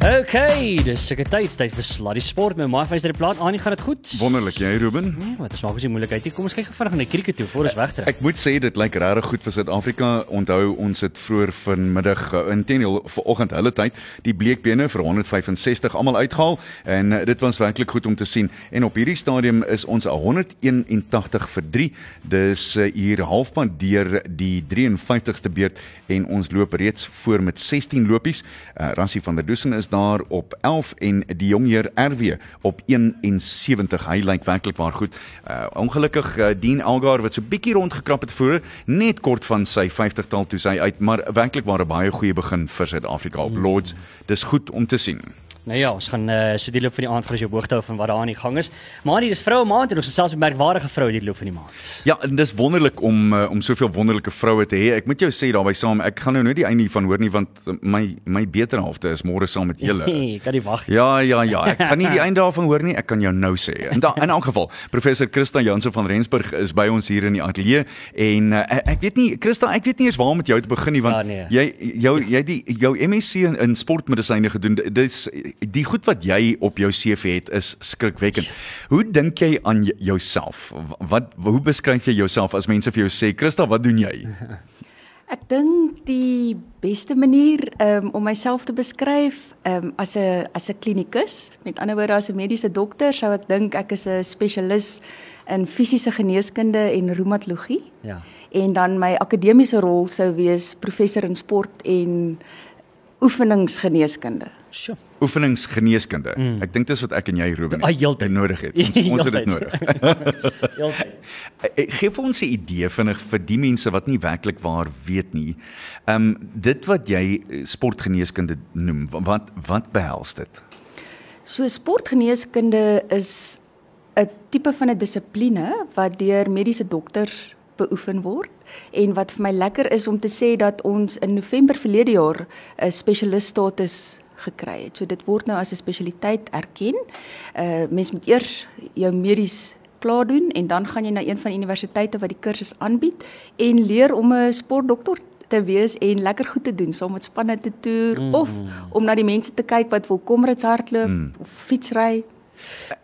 Okay, dis seker tyd tyd vir Sluddy Sport met my vyster plaas. Aan, gaan dit goed? Wonderlik, jy Ruben? Nee, wat is maak as jy moeilikheid hier. Kom ons kyk gou vinnig na die krieket toe voor ons wegtrek. Ek moet sê dit lyk regtig goed vir Suid-Afrika. Onthou ons het vroeër vanmiddag uh, intendeel vanoggend hulle tyd die bleekbene vir 165 almal uitgehaal en uh, dit was werklik goed om te sien. En op hierdie stadium is ons 181 vir 3. Dis uh, hier halfpad deur die 53ste beurt en ons loop reeds voor met 16 lopies. Uh, Rassie van der Dusen is daar op 11 en die jongheer RW op 71. Hy lyk werklik waar goed. Uh, ongelukkig uh, Dean Algar wat so bietjie rondgekrap het voor net kort van sy 50-tal toe sy uit, maar werklik waar 'n baie goeie begin vir Suid-Afrika op Lords. Dis goed om te sien. Nou ja, ons gaan uh, so die loop van die aand gaan as jy hoogte hou van wat daar aan die gang is. Maar hier is vroue maand en ons het selfs 'n merkwaardige vrou die loop van die maand. Ja, en dis wonderlik om uh, om soveel wonderlike vroue te hê. Ek moet jou sê daarby saam, ek gaan nou nooit die einde hiervan hoor nie want my my beter helfte is môre saam met julle. Ek kan nie wag. Ja, ja, ja. Ek kan nie die einde daarvan hoor nie. Ek kan jou nou sê. In da, in elk geval, professor Christa Jansen van Rensburg is by ons hier in die ateljee en uh, ek weet nie Christa, ek weet nie eers waar om met jou te begin nie want Ja, nee. jy jou jy die jou MSc in, in sportmedisyne gedoen. Dis die goed wat jy op jou CV het is skrikwekkend. Hoe dink jy aan jouself? Wat hoe beskryf jy jouself as mense vir jou sê, Christa, wat doen jy? Ek dink die beste manier um, om myself te beskryf um, as 'n as 'n klinikus, met ander woorde as 'n mediese dokter, sou ek dink ek is 'n spesialis in fisiese geneeskunde en reumatologie. Ja. En dan my akademiese rol sou wees professor in sport en oefeningsgeneeskunde. Sjoe. Oefeningsgeneeskunde. Mm. Ek dink dis wat ek en jy Ruben Ah, heeltyd. nodig het. Ons, ons het dit nodig. Heeltyd. Eh, Geef vir ons 'n idee vinnig vir die mense wat nie werklik waar weet nie. Ehm um, dit wat jy eh, sportgeneeskunde noem, wat wat behels dit? So sportgeneeskunde is 'n tipe van 'n dissipline wat deur mediese dokters beoefen word en wat vir my lekker is om te sê dat ons in November verlede jaar 'n spesialis status gekry het. So dit word nou as 'n spesialiteit erken. Uh mens moet eers jou medies klaar doen en dan gaan jy na een van die universiteite wat die kursus aanbied en leer om 'n sportdokter te wees en lekker goed te doen, saam met spanne te toer mm. of om na die mense te kyk wat wil komrades hardloop mm. of fietsry.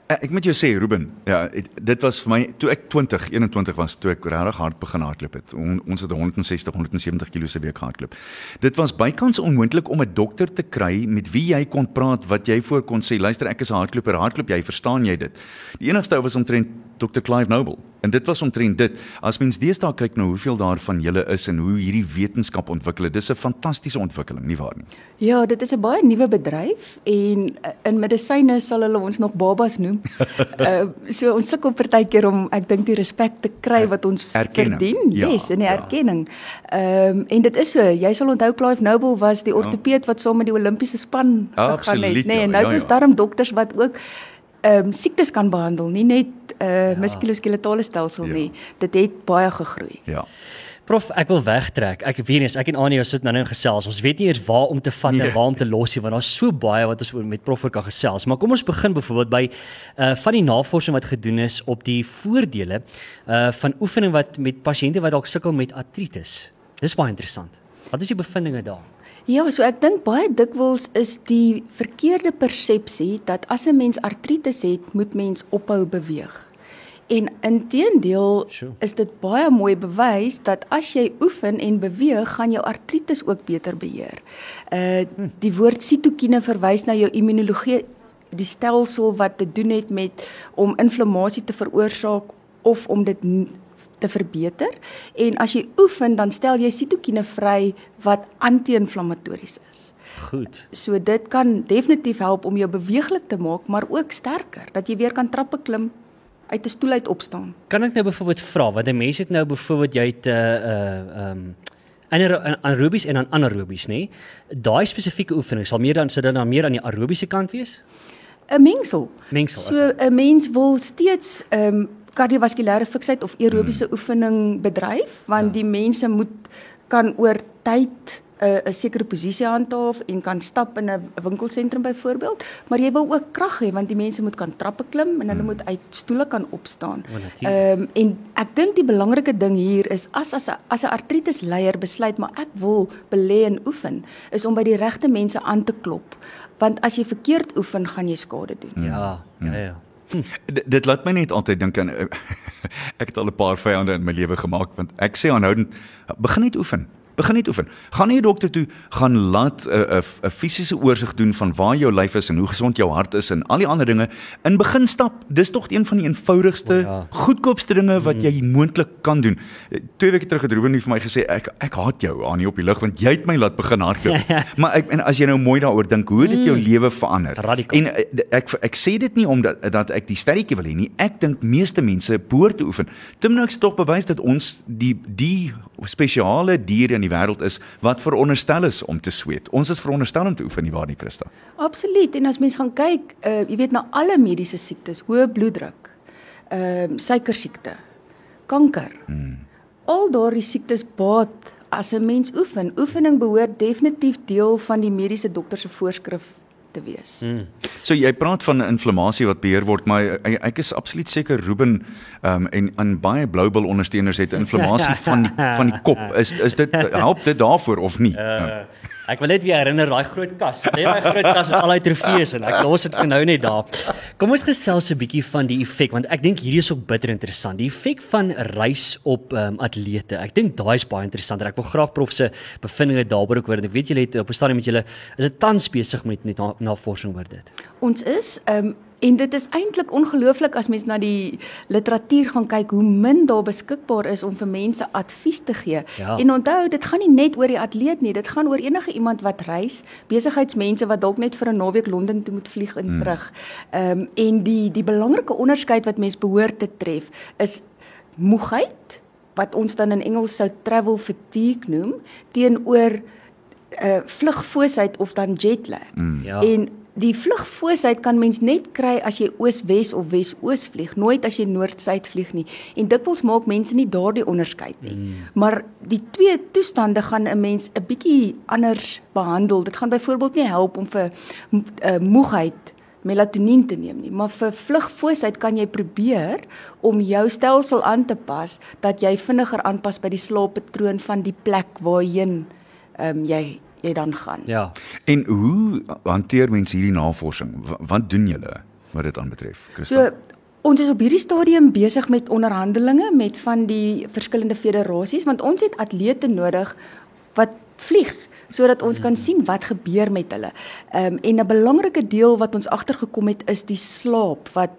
Eh, Ek moet jou sê Ruben, ja, dit was vir my toe ek 20, 21 was toe ek regtig hard begin hardloop het. On, ons het 160, 170 km se week gehardloop. Dit was bykans onmoontlik om 'n dokter te kry met wie jy kon praat wat jy voor kon sê, luister ek is 'n hardloper, hardloop jy, verstaan jy dit? Die enigste ou was omtrent Dr Clive Noble. En dit was omtrent dit. As mens deesdae kyk na hoeveel daarvan julle is en hoe hierdie wetenskap ontwikkel, het, dis 'n fantastiese ontwikkeling, nie waar nie? Ja, dit is 'n baie nuwe bedryf en uh, in medisyne sal hulle ons nog babas noem. uh, so ons sukkel partykeer om ek dink die respek te kry wat ons Erkenning. verdien. Ja, yes, en die ja. erkenning. Ehm en dit is so, jy sal onthou Clive Noble was die ortopeed wat saam met die Olimpiese span gegaan Absoluut, het, nê? Nee, ja, en nou ja, het ons ja. daarom dokters wat ook ehm um, siektes kan behandel, nie net uh ja. muskuloskeletale stelsel Ja. nie. Dit het baie gegroei. Ja. Prof, ek wil wegtrek. Ek weet nie, ek en Anie sit nou nou in gesels. Ons weet nie eers waar om te vat en Nee. waar om te los nie, want daar's so baie wat ons oor met prof oor kan gesels. Maar kom ons begin byvoorbeeld by uh van die navorsing wat gedoen is op die voordele uh van oefening wat met pasiënte wat dalk sukkel met artritis. Dis baie interessant. Wat is die bevindinge daar? Ja, so ek dink baie dikwels is die verkeerde persepsie dat as 'n mens artritis het, moet mens ophou beweeg. En inteendeel Sjoe. is dit baie mooi bewys dat as jy oefen en beweeg, gaan jou artritis ook beter beheer. Uh die woord sitokine verwys na jou immunologie, die stelsel wat te doen het met om inflammasie te veroorsaak of om dit te verbeter. En as jy oefen, dan stel jy sitokine vry wat anti-inflammatories is. Goed. So dit kan definitief help om jou beweeglik te maak, maar ook sterker, dat jy weer kan trappe klim, uit 'n stoel uit opstaan. Kan ek nou byvoorbeeld vra wat 'n mens het nou byvoorbeeld jy het 'n uh ehm um, anaer- anaerobies en dan anaerobies, nê? Daai spesifieke oefening sal meer dan sit dan meer aan die aerobiese kant wees? 'n Mengsel. Mengsel, So 'n mens wil steeds ehm um, kardiovaskulêre fiksheid of aerobiese mm. oefening bedryf want ja. die mense moet kan oor tyd 'n 'n sekere posisie handhaaf en kan stap in 'n winkelsentrum byvoorbeeld, maar jy wil ook krag hê want die mense moet kan trappe klim en hulle Hmm. moet uit stoele kan opstaan. Ehm um, en ek dink die belangrike ding hier is as as 'n as 'n artritis leier besluit maar ek wil belê en oefen, is om by die regte mense aan te klop. Want as jy verkeerd oefen, gaan jy skade doen. Ja, ja, ja. D dit laat my net altyd dink aan ek het al 'n paar vyande in my lewe gemaak want ek sê aanhoudend begin net oefen. Begin net oefen. Gaan na die dokter toe, gaan laat 'n 'n 'n fisiese oorsig doen van waar jou lyf is en hoe gesond jou hart is en al die ander dinge. In begin stap. Dis tog een van die eenvoudigste, O, ja. goedkoopste dinge wat jy moontlik kan doen. Eh, Twee weke terug het Ruben nie vir my gesê ek ek haat jou aan hier op die lug want jy het my laat begin hardloop. maar ek en as jy nou mooi daaroor dink, hoe het dit jou lewe verander? Radikaal. En eh, d- ek ek sê dit nie omdat dat ek die sterretjie wil hê nie. Ek dink meeste mense behoort te oefen. Timniks tog bewys dat ons die die spesiale dier in die wêreld is wat veronderstel is om te sweet. Ons is veronderstel om te oefen nie waar nie, Christa. Absoluut. En as mens gaan kyk, uh jy weet na alle mediese siektes, hoë bloeddruk, ehm uh, suikersiekte, kanker. Hmm. Al daardie siektes baat as 'n mens oefen. Oefening behoort definitief deel van die mediese dokter se voorskrif te wees. Hmm. So jy praat van inflammasie wat beheer word, maar ek, ek is absoluut seker Ruben ehm um, en aan baie Bloubil ondersteuners het inflammasie van die van die kop. Is is dit help dit daarvoor of nie? Uh, ek wil net weer herinner daai groot kas. Jy daai groot kas met al daai trofees en ek los dit vir nou net daar. Kom ons gesels 'n bietjie van die effek want ek dink hierdie is ook bitter interessant. Die effek van reis op um, atlete. Ek dink daai is baie interessant. en Ek wil graag prof se bevindinge daaroor ook hoor. Ek weet julle het op 'n stadium met julle is dit tans besig met na, navorsing oor dit. Ons is ehm um, en dit is eintlik ongelooflik as mens na die literatuur gaan kyk hoe min daar beskikbaar is om vir mense advies te gee. Ja. En onthou, dit gaan nie net oor die atleet nie, dit gaan oor enige iemand wat reis, besigheidsmense wat dalk net vir 'n naweek Londen toe moet vlieg en terug. Ehm um, en die die belangrike onderskeid wat mens behoort te tref is moegheid wat ons dan in Engels sou travel fatigue noem teenoor uh vlugfoosheid of dan jet lag. Mm. Ja. En die vlugfoosheid kan mens net kry as jy oos-wes of wes-oos vlieg, nooit as jy noord-suid vlieg nie. En dikwels maak mense nie daardie onderskeid nie. Mm. Maar die twee toestande gaan 'n mens 'n bietjie anders behandel. Dit gaan byvoorbeeld nie help om vir uh, moegheid melatonien te neem nie, maar vir vlugfoosheid kan jy probeer om jou stelsel aan te pas dat jy vinniger aanpas by die slaappatroon van die plek waarheen ehm um, jy jy dan gaan. Ja. En hoe hanteer mense hierdie navorsing? Wa- Wat doen julle wat dit aanbetref? Christa? So ons is op hierdie stadium besig met onderhandelinge met van die verskillende federasies want ons het atlete nodig wat vlieg sodat ons kan sien wat gebeur met hulle. Ehm um, en 'n belangrike deel wat ons agtergekom het is die slaap wat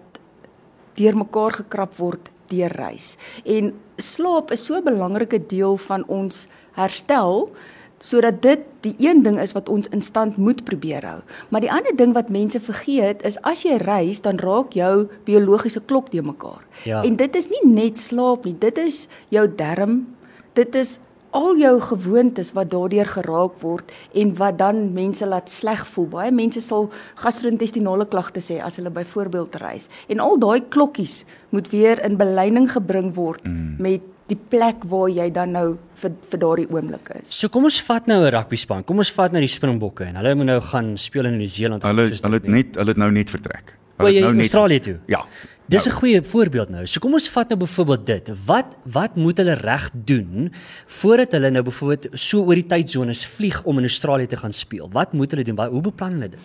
deurmekaar gekrap word deur reis. En slaap is so 'n belangrike deel van ons herstel sodat dit die een ding is wat ons in stand moet probeer hou. Maar die ander ding wat mense vergeet is as jy reis dan raak jou biologiese klok de mekaar. Ja. En dit is nie net slaap nie, dit is jou darm, dit is al jou gewoontes wat daardeur geraak word en wat dan mense laat sleg voel. Baie mense sal gastro-intestinale klagtes hê as hulle byvoorbeeld reis. En al daai klokkies moet weer in beleining gebring word mm. met die plek waar jy dan nou vir vir daardie oomblik is. So kom ons vat nou 'n rugby span. Kom ons vat nou die Springbokke en hulle moet nou gaan speel in Nieu-Seeland. of Hulle hulle het net hulle het nou net vertrek. Het jy nou net- Australië toe. Ja. Dis 'n Nou, goeie voorbeeld nou. So kom ons vat nou byvoorbeeld dit. Wat wat moet hulle reg doen voordat hulle nou byvoorbeeld so oor die tydsones vlieg om in Australië te gaan speel? Wat moet hulle doen? Wat, hoe beplan hulle dit?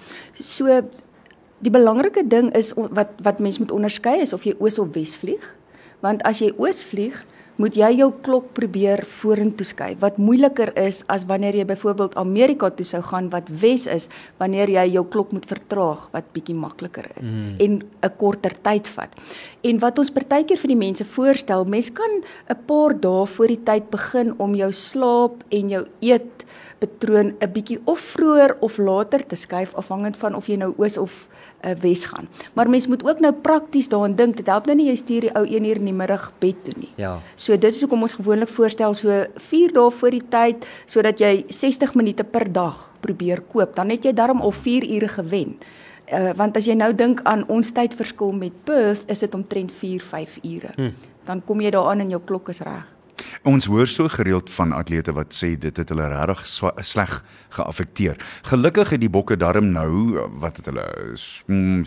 So die belangrike ding is wat wat mens moet onderskei is of jy oos of wes vlieg. Want as jy oos vlieg, moet jy jou klok probeer vorentoe skuif. Wat moeiliker is as wanneer jy byvoorbeeld Amerika toe sou gaan wat wes is, wanneer jy jou klok moet vertraag wat bietjie makliker is mm. en 'n korter tyd vat. En wat ons partykeer vir die mense voorstel, mens kan 'n paar dae voor die tyd begin om jou slaap en jou eet patroon 'n bietjie of vroeër of later te skuif afhangend van of jy nou oos of uh, wes gaan. Maar mens moet ook nou prakties daaraan dink. Dit help nou nie jy stuur die ou 1 uur in die middag bed toe nie. Ja. So dit is hoekom ons gewoonlik voorstel so 4 dae voor die tyd sodat jy 60 minute per dag probeer koop. Dan het jy darm al 4 ure gewen. Uh, want as jy nou dink aan ons tydverskil met Perth, is dit omtrent 4, 5 ure. Hmm. Dan kom jy daaraan en jou klok is reg. Ons hoor so gereeld van atlete wat sê dit het hulle regtig sleg geaffekteer. Gelukkig het die bokke darm nou wat het hulle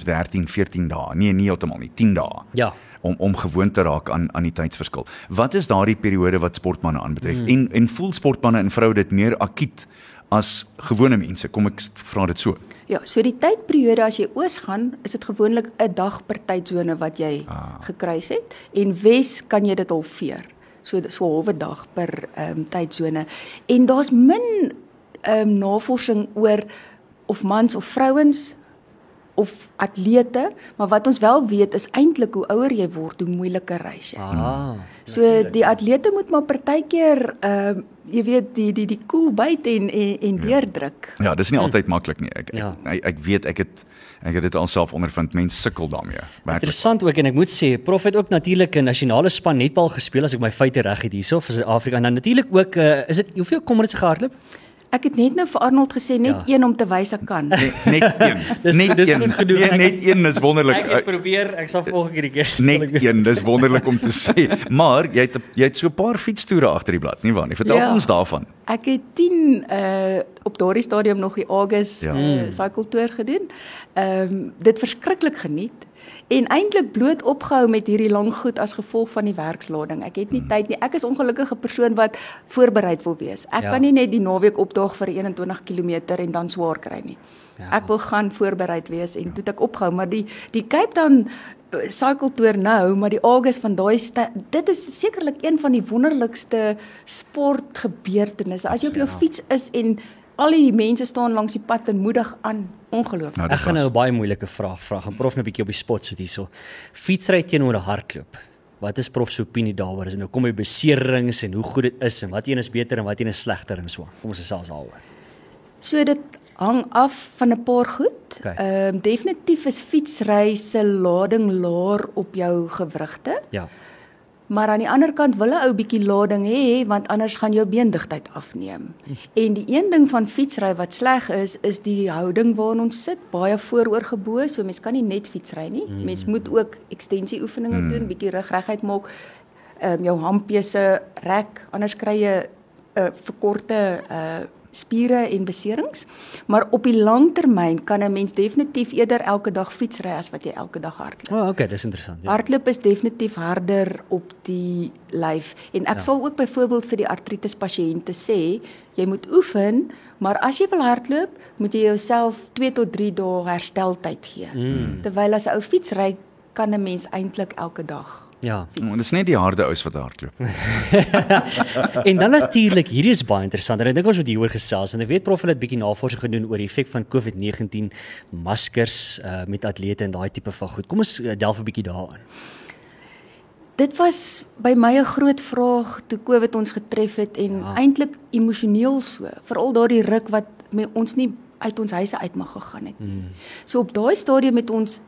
13, 14 dae. Nee, nie heeltemal nie, 10 dae. Ja om om gewoond te raak aan aan die tydsverskil. Wat is daardie periode wat sportmense aanbetref? Hmm. En en voel sportmense en vroue dit meer akut as gewone mense? Kom ek vra dit so. Ja, so die tydperiode as jy oos gaan, is dit gewoonlik 'n dag per tydsone wat jy ah. gekruis het en wes kan jy dit halveer. So so 'n halwe dag per ehm um, tydsone. En daar's min ehm um, navorsing oor of mans of vrouens of atlete, maar wat ons wel weet is eintlik hoe ouer jy word, hoe moeiliker reis jy. Ah. So natuurlijk. die atlete moet maar partykeer ehm uh, jy weet die die die koel cool byt en en, en deurdruk. Ja, dis nie altyd maklik nie. Ek, ja. ek ek ek weet ek het ek het dit alself ondervind. Mense sukkel daarmee. Interessant ook en ek moet sê Prof het ook natuurlik 'n nasionale span netbal gespeel as ek my feite reg het hierso vir Suid-Afrika. En dan natuurlik ook uh, is dit hoeveel kom dit se gehardloop? Ek het net nou vir Arnold gesê net ja. een om te wys ek kan. Nee, net een. dis, net dis een. Gedoen, nee, net een is wonderlik. Ek het probeer, ek sal volgende keer. Net een, dis wonderlik om te sê. Maar jy het jy het so 'n paar fietstoere agter die blad, nie waar nie? Vertel ja. ons daarvan. Ek het 10 uh op daardie stadium nog die August ja. uh, cycle tour gedoen. Ehm um, dit verskriklik geniet en eintlik bloot opgehou met hierdie lang goed as gevolg van die werkslading. Ek het nie hmm. tyd nie. Ek is ongelukkige persoon wat voorbereid wil wees. Ek ja. kan nie net die naweek opdaag vir 21 km en dan swaar kry nie. Ja. Ek wil gaan voorbereid wees en toe ek opgehou, maar die die Cape Town eh, cycle tour nou, maar die August van daai dit is sekerlik een van die wonderlikste sportgebeurtenisse. As jy op jou ja. fiets is en al die mense staan langs die pad en moedig aan ongelooflik. Nou, ek gaan nou 'n baie moeilike vraag vra. Gaan prof net 'n bietjie op die spot sit hierso. Fietsry teenoor 'n hardloop. Wat is prof se opinie daaroor? Is nou kom jy beserings en hoe goed dit is en wat een is beter en wat een is slegter en so. Kom ons gesels daaroor. So dit hang af van 'n paar goed. Ehm okay. um, definitief is fietsry se lading laer op jou gewrigte. Ja. Maar aan die ander kant wil 'n ou bietjie lading hê want anders gaan jou beendigtheid afneem. En die een ding van fietsry wat sleg is, is die houding waarin ons sit, baie vooroorgebou, so mens kan nie net fietsry nie. Mm. Mens moet ook ekstensie oefeninge mm. doen, bietjie rugregheid maak. Ehm um, jou hampese rek, anders kry jy 'n uh, verkorte uh spiere en beserings. Maar op die lang termyn kan 'n mens definitief eerder elke dag fietsry as wat jy elke dag hardloop. O, oh, okay, dis interessant. Ja. Hardloop is definitief harder op die lyf en ek ja. sal ook byvoorbeeld vir die artritis pasiënte sê, jy moet oefen, maar as jy wil hardloop, moet jy jouself 2 tot 3 dae hersteltyd gee. Mm. Terwyl as 'n ou fietsry kan 'n mens eintlik elke dag Ja. Want dit is net die harde ou wat hardloop. en dan natuurlik, hierdie is baie interessant. En ek dink ons moet hieroor gesels. En ek weet prof het 'n bietjie navorsing gedoen oor die effek van COVID-19 maskers uh, met atlete en daai tipe van goed. Kom ons uh, delf 'n bietjie daarin. Dit was by my 'n groot vraag toe COVID ons getref het en ja. eintlik emosioneel so, veral daardie ruk wat ons nie uit ons huise uit mag gegaan het nie. Hmm. So op daai stadium het ons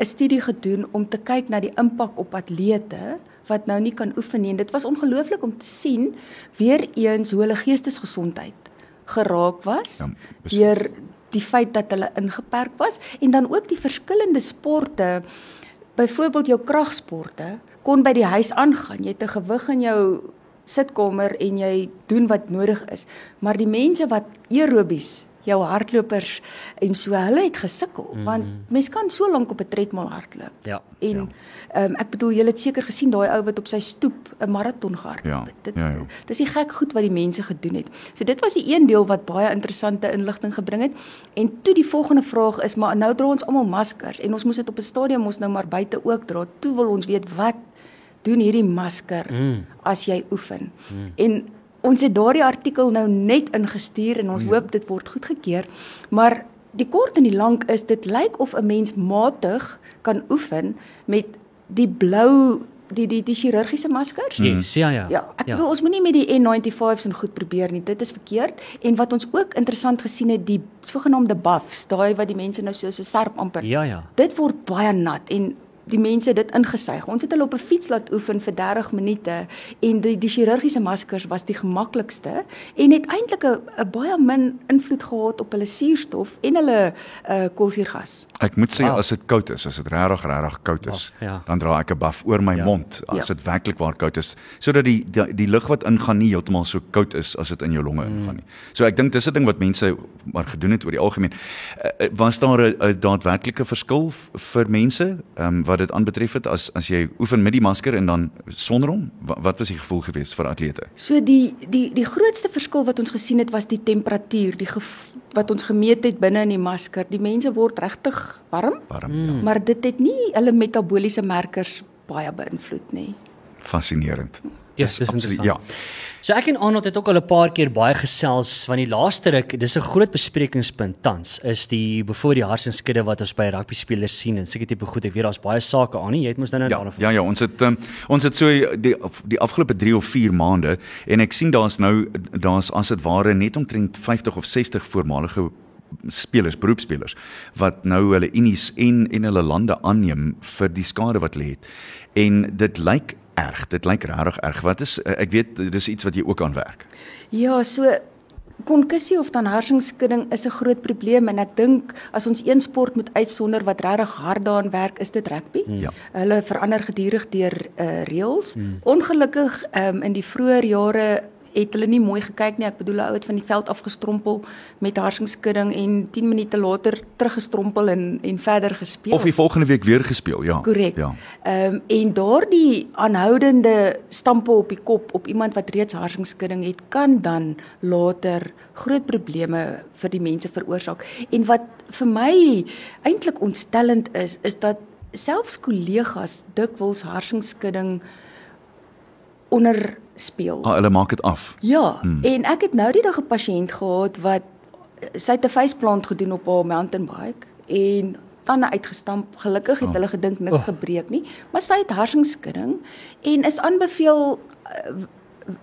'n studie gedoen om te kyk na die impak op atlete wat nou nie kan oefen nie. En dit was ongelooflik om te sien weer eens hoe hulle geestesgesondheid geraak was ja, deur die feit dat hulle ingeperk was en dan ook die verskillende sporte byvoorbeeld jou kragsporte kon by die huis aangaan. Jy het 'n gewig in jou sitkamer en jy doen wat nodig is. Maar die mense wat aerobies jou hardlopers en so hulle het gesukkel mm -hmm. want mens kan so lank op 'n tredmil hardloop. Ja. En ja. ehm ja. um, ek bedoel julle het seker gesien daai ou wat op sy stoep 'n maraton gehardloop ja. het. Dit ja, ja. dis die gek goed wat die mense gedoen het. So dit was die een deel wat baie interessante inligting gebring het. En toe die volgende vraag is maar nou dra ons almal maskers en ons moes dit op 'n stadium ons nou maar buite ook dra. Toe wil ons weet wat doen hierdie masker mm. as jy oefen. Mm. En ons het daardie artikel nou net ingestuur en ons ja. hoop dit word goedgekeur. Maar die kort en die lank is dit lyk of 'n mens matig kan oefen met die blou die die die chirurgiese maskers. Yes, ja ja. Ja, ek ja. bedoel ons moenie met die N95s en goed probeer nie. Dit is verkeerd. En wat ons ook interessant gesien het, die sogenaamde buffs, daai wat die mense nou so so serp amper. Ja ja. Dit word baie nat en die mense dit ingesuig. Ons het hulle op 'n fiets laat oefen vir 30 minute en die die chirurgiese maskers was die maklikste en het eintlik 'n baie min invloed gehad op hulle suurstof en hulle uh koolsuurgas. Ek moet sê Wow. as dit koud is, as dit regtig regtig koud is, Baf, ja. dan dra ek 'n buff oor my Ja. mond as Ja. dit werklik waar koud is, sodat die die, die lug wat ingaan nie heeltemal so koud is as dit in jou longe ingaan nie. So ek dink dis 'n ding wat mense maar gedoen het oor die algemeen. Uh, was daar 'n daadwerklike verskil vir mense ehm um, wat dit aanbetref het as as jy oefen met die masker en dan sonder hom? Wat, wat was die gevoel geweest vir atlete? So die die die grootste verskil wat ons gesien het was die temperatuur, die wat ons gemeet het binne in die masker. Die mense word regtig warm, Warm, mm. ja. maar dit het nie hulle metabooliese merkers baie beïnvloed nie. Fascinerend. Ja, Is dis absoluut-. Ja. So ek en Arnold het ook al 'n paar keer baie gesels van die laaste ruk. Dis 'n groot besprekingspunt tans is die voor die hartsenskudde wat ons by rugby spelers sien en seker tipe goed. Ek weet daar's baie sake aan nie. Jy het mos nou nou Ja, daarna ja ja, ons het um, ons het so die die afgelope 3 of 4 maande en ek sien daar's nou daar's as dit ware net omtrent 50 of 60 voormalige spelers, beroepspelers wat nou hulle unies en en hulle lande aanneem vir die skade wat hulle het. En dit lyk erg, dit lyk regtig erg. Wat is ek weet dis iets wat jy ook aan werk. Ja, so konkussie of dan hersenskudding is 'n groot probleem en ek dink as ons een sport moet uitsonder wat regtig hard daaraan werk, is dit rugby. Ja. Hulle verander gedurig deur uh reëls. Ongelukkig um, in die vroeë jare het hulle nie mooi gekyk nie. Ek bedoel 'n ou het van die veld afgestrompel met hersenskudding en 10 minute later teruggestrompel en en verder gespeel. Of die volgende week weer gespeel, ja. Korrek. Ja. Ehm um, en daardie aanhoudende stampe op die kop op iemand wat reeds hersenskudding het, kan dan later groot probleme vir die mense veroorsaak. En wat vir my eintlik ontstellend is, is dat selfs kollegas dikwels hersenskudding onderspeel. Ah, hulle maak dit af. Ja, hmm. en ek het nou die dag 'n pasiënt gehad wat sy het 'n faceplant gedoen op haar mountain bike en tande uitgestamp. Gelukkig het Oh. hulle gedink niks Oh. gebreek nie, maar sy het hersenskudding en is aanbeveel uh,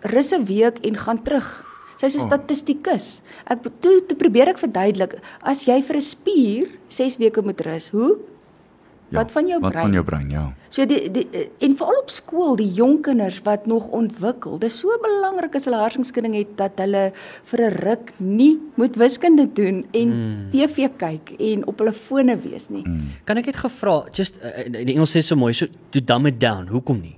rus 'n week en gaan terug. Sy's 'n Oh. statistikus. Ek toe toe probeer ek verduidelik, as jy vir 'n spier 6 weke moet rus, hoe Ja, Wat van jou wat brein? van jou brein, ja. So die die en veral op skool, die jong kinders wat nog ontwikkel. Dis so belangrik as hulle hersenskudding het dat hulle vir 'n ruk nie moet wiskunde doen en mm. TV kyk en op hulle fone wees nie. Mm. Kan ek net gevra just uh, die Engels sê so mooi so to dumb it down. Hoekom nie?